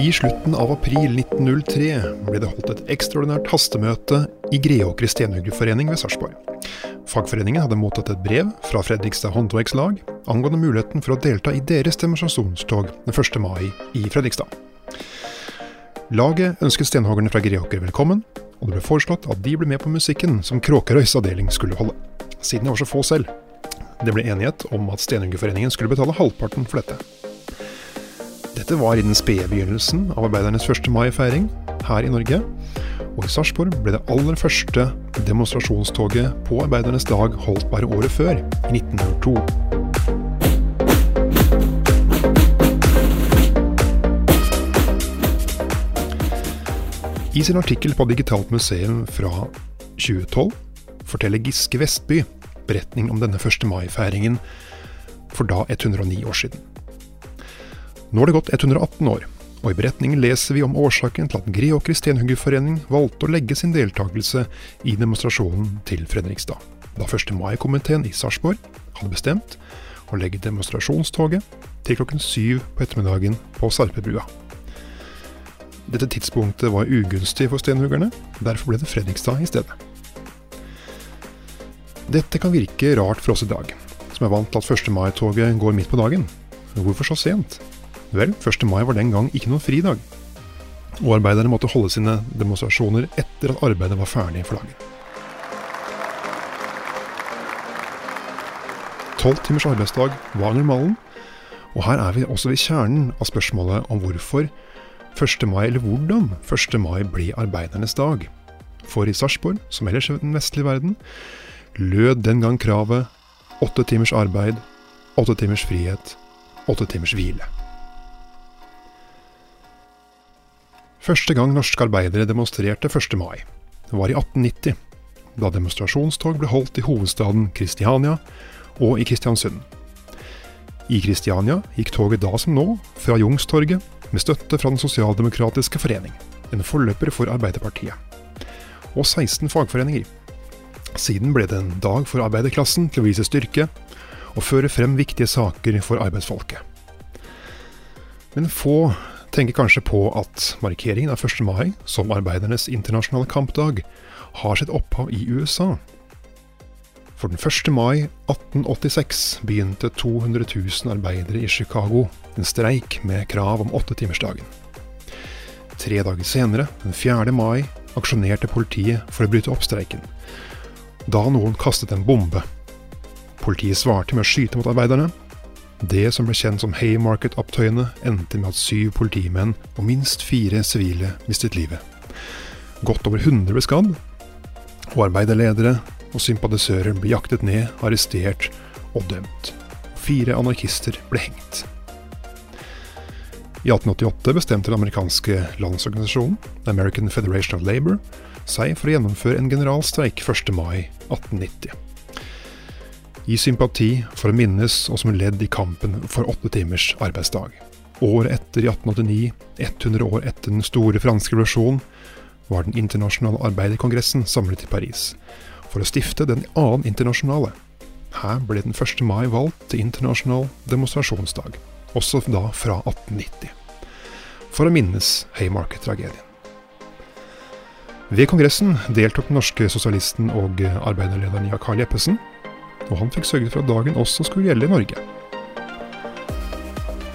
I slutten av april 1903 ble det holdt et ekstraordinært hastemøte i Greåker stenhuggerforening ved Sarpsborg. Fagforeningen hadde mottatt et brev fra Fredrikstad håndverkslag angående muligheten for å delta i deres demonstrasjonstog den 1. mai i Fredrikstad. Laget ønsket stenhoggerne fra Greåker velkommen, og det ble foreslått at de ble med på musikken som Kråkerøys avdeling skulle holde, siden det var så få selv. Det ble enighet om at Stenhuggerforeningen skulle betale halvparten for dette. Dette var i den spede begynnelsen av arbeidernes 1. mai-feiring her i Norge. Og i Sarpsborg ble det aller første demonstrasjonstoget på arbeidernes dag holdt bare året før, i 1902. I sin artikkel på Digitalt museum fra 2012 forteller Giske Vestby beretning om denne 1. mai-feiringen for da 109 år siden. Nå har det gått 118 år, og i beretningen leser vi om årsaken til at Greå Kristenhuggerforening valgte å legge sin deltakelse i demonstrasjonen til Fredrikstad, da 1. mai-komiteen i Sarpsborg hadde bestemt å legge demonstrasjonstoget til klokken syv på ettermiddagen på Sarpebrua. Dette tidspunktet var ugunstig for stenhuggerne, derfor ble det Fredrikstad i stedet. Dette kan virke rart for oss i dag, som er vant til at 1. mai-toget går midt på dagen. Hvorfor så sent? Vel, 1. mai var den gang ikke noen fridag, og arbeidere måtte holde sine demonstrasjoner etter at arbeidet var ferdig for dagen. Tolv timers arbeidsdag var normalen, og her er vi også ved kjernen av spørsmålet om hvorfor 1. mai, eller hvordan 1. mai ble arbeidernes dag. For i Sarpsborg, som ellers i den vestlige verden, lød den gang kravet åtte timers arbeid, åtte timers frihet, åtte timers hvile. Første gang norske arbeidere demonstrerte 1. mai, var i 1890, da demonstrasjonstog ble holdt i hovedstaden Kristiania og i Kristiansund. I Kristiania gikk toget da som nå fra Jungstorget med støtte fra Den sosialdemokratiske forening, en forløper for Arbeiderpartiet, og 16 fagforeninger. Siden ble det en dag for arbeiderklassen til å vise styrke og føre frem viktige saker for arbeidsfolket. Men få tenker kanskje på at markeringen av 1. mai som arbeidernes internasjonale kampdag har sitt opphav i USA. For den 1. mai 1886 begynte 200 000 arbeidere i Chicago en streik med krav om åttetimersdagen. Tre dager senere, den 4. mai, aksjonerte politiet for å bryte opp streiken, da noen kastet en bombe. Politiet svarte med å skyte mot arbeiderne, det som ble kjent som Haymarket-opptøyene, endte med at syv politimenn og minst fire sivile mistet livet. Godt over 100 ble skadd, og arbeiderledere og sympatisører ble jaktet ned, arrestert og dømt. Fire anarkister ble hengt. I 1888 bestemte den amerikanske landsorganisasjonen, American Federation of Labour, seg for å gjennomføre en generalstreik 1. mai 1890 i sympati for å minnes og som ledd i kampen for åtte timers arbeidsdag. Året etter, i 1889, 100 år etter den store franske revolusjonen, var Den internasjonale arbeiderkongressen samlet i Paris for å stifte den annen internasjonale. Her ble den 1. mai valgt til internasjonal demonstrasjonsdag, også da fra 1890, for å minnes Haymarket-tragedien. Ved kongressen deltok den norske sosialisten og arbeiderlederen Jack Carl Jeppesen, og han fikk sørget for at dagen også skulle gjelde i Norge.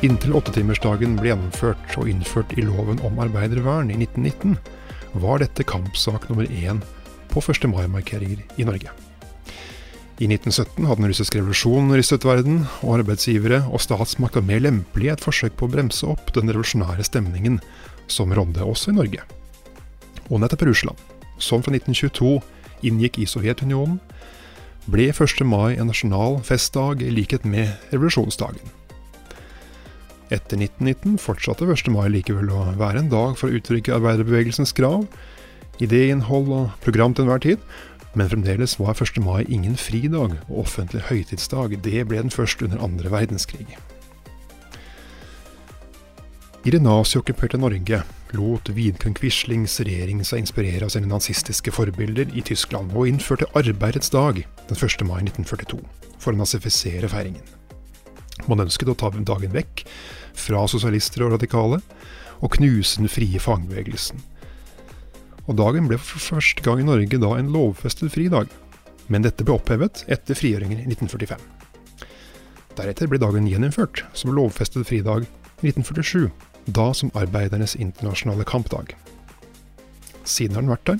Inntil åttetimersdagen ble gjennomført og innført i loven om arbeidervern i 1919, var dette kampsak nummer én på 1. mai-markeringer i Norge. I 1917 hadde den russiske revolusjonen rystet verden, og arbeidsgivere og statsmakt var mer lempelig i et forsøk på å bremse opp den revolusjonære stemningen som rådde også i Norge. Og nettopp Russland, som fra 1922 inngikk i Sovjetunionen, ble 1. mai en nasjonal festdag i likhet med revolusjonsdagen. Etter 1919 fortsatte 1. mai likevel å være en dag for å uttrykke arbeiderbevegelsens krav, idéinnhold og program til enhver tid, men fremdeles var 1. mai ingen fridag og offentlig høytidsdag, det ble den først under andre verdenskrig. I det naziokkuperte Norge lot Vidkun Quislings regjering seg inspirere av sine nazistiske forbilder i Tyskland, og innførte arbeidets dag den 1. mai 1942 for å nazifisere feiringen. Man ønsket å ta dagen vekk fra sosialister og radikale, og knuse den frie fagbevegelsen. Og dagen ble for første gang i Norge da en lovfestet fridag. Men dette ble opphevet etter frigjøringen i 1945. Deretter ble dagen gjeninnført som lovfestet fridag i 1947, da som arbeidernes internasjonale kampdag. Siden har den vært der,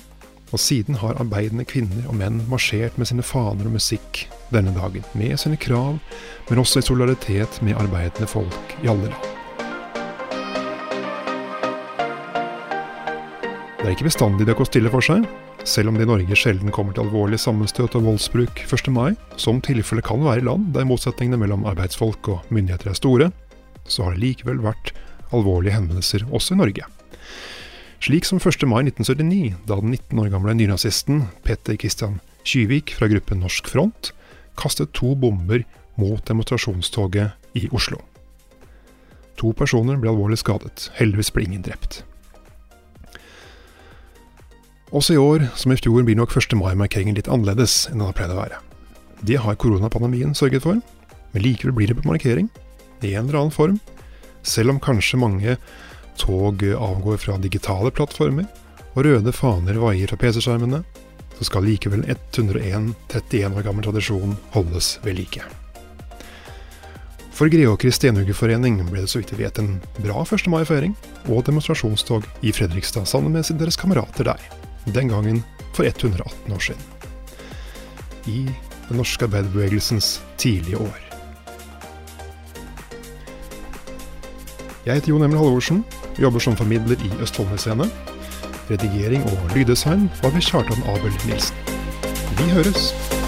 og siden har arbeidende kvinner og menn marsjert med sine faner og musikk denne dagen, med sine krav, men også i solidaritet med arbeidende folk i alle land. Det er ikke bestandig det går stille for seg, selv om det i Norge sjelden kommer til alvorlig sammenstøt og voldsbruk 1. mai, som tilfellet kan være i land der motsetningene mellom arbeidsfolk og myndigheter er store, så har det likevel vært alvorlige henvendelser også i Norge. Slik som 1. mai 1979, da den 19 år gamle nynazisten Petter Christian Kyvik fra gruppen Norsk Front kastet to bomber mot demonstrasjonstoget i Oslo. To personer ble alvorlig skadet, heldigvis ble ingen drept. Også i år, som i fjor, blir nok 1. mai-markeringen litt annerledes enn den har pleid å være. Det har koronapandemien sørget for, men likevel blir det på markering, i en eller annen form, selv om kanskje mange tog avgår fra digitale plattformer, og røde faner vaier fra PC-skjermene, så skal likevel 101 31 år gammel tradisjon holdes ved like. For Greåker Stenhuggerforening ble det så vidt vi vet en bra 1. mai-feiring og demonstrasjonstog i Fredrikstad sammen med deres kamerater der den gangen for 118 år siden. I den norske arbeiderbevegelsens tidlige år. Jeg heter Jon Emil Halvorsen, jobber som formidler i Østfoldmuseene. Redigering og lyddesign var ved Kjartan Abel Nilsen. Vi høres!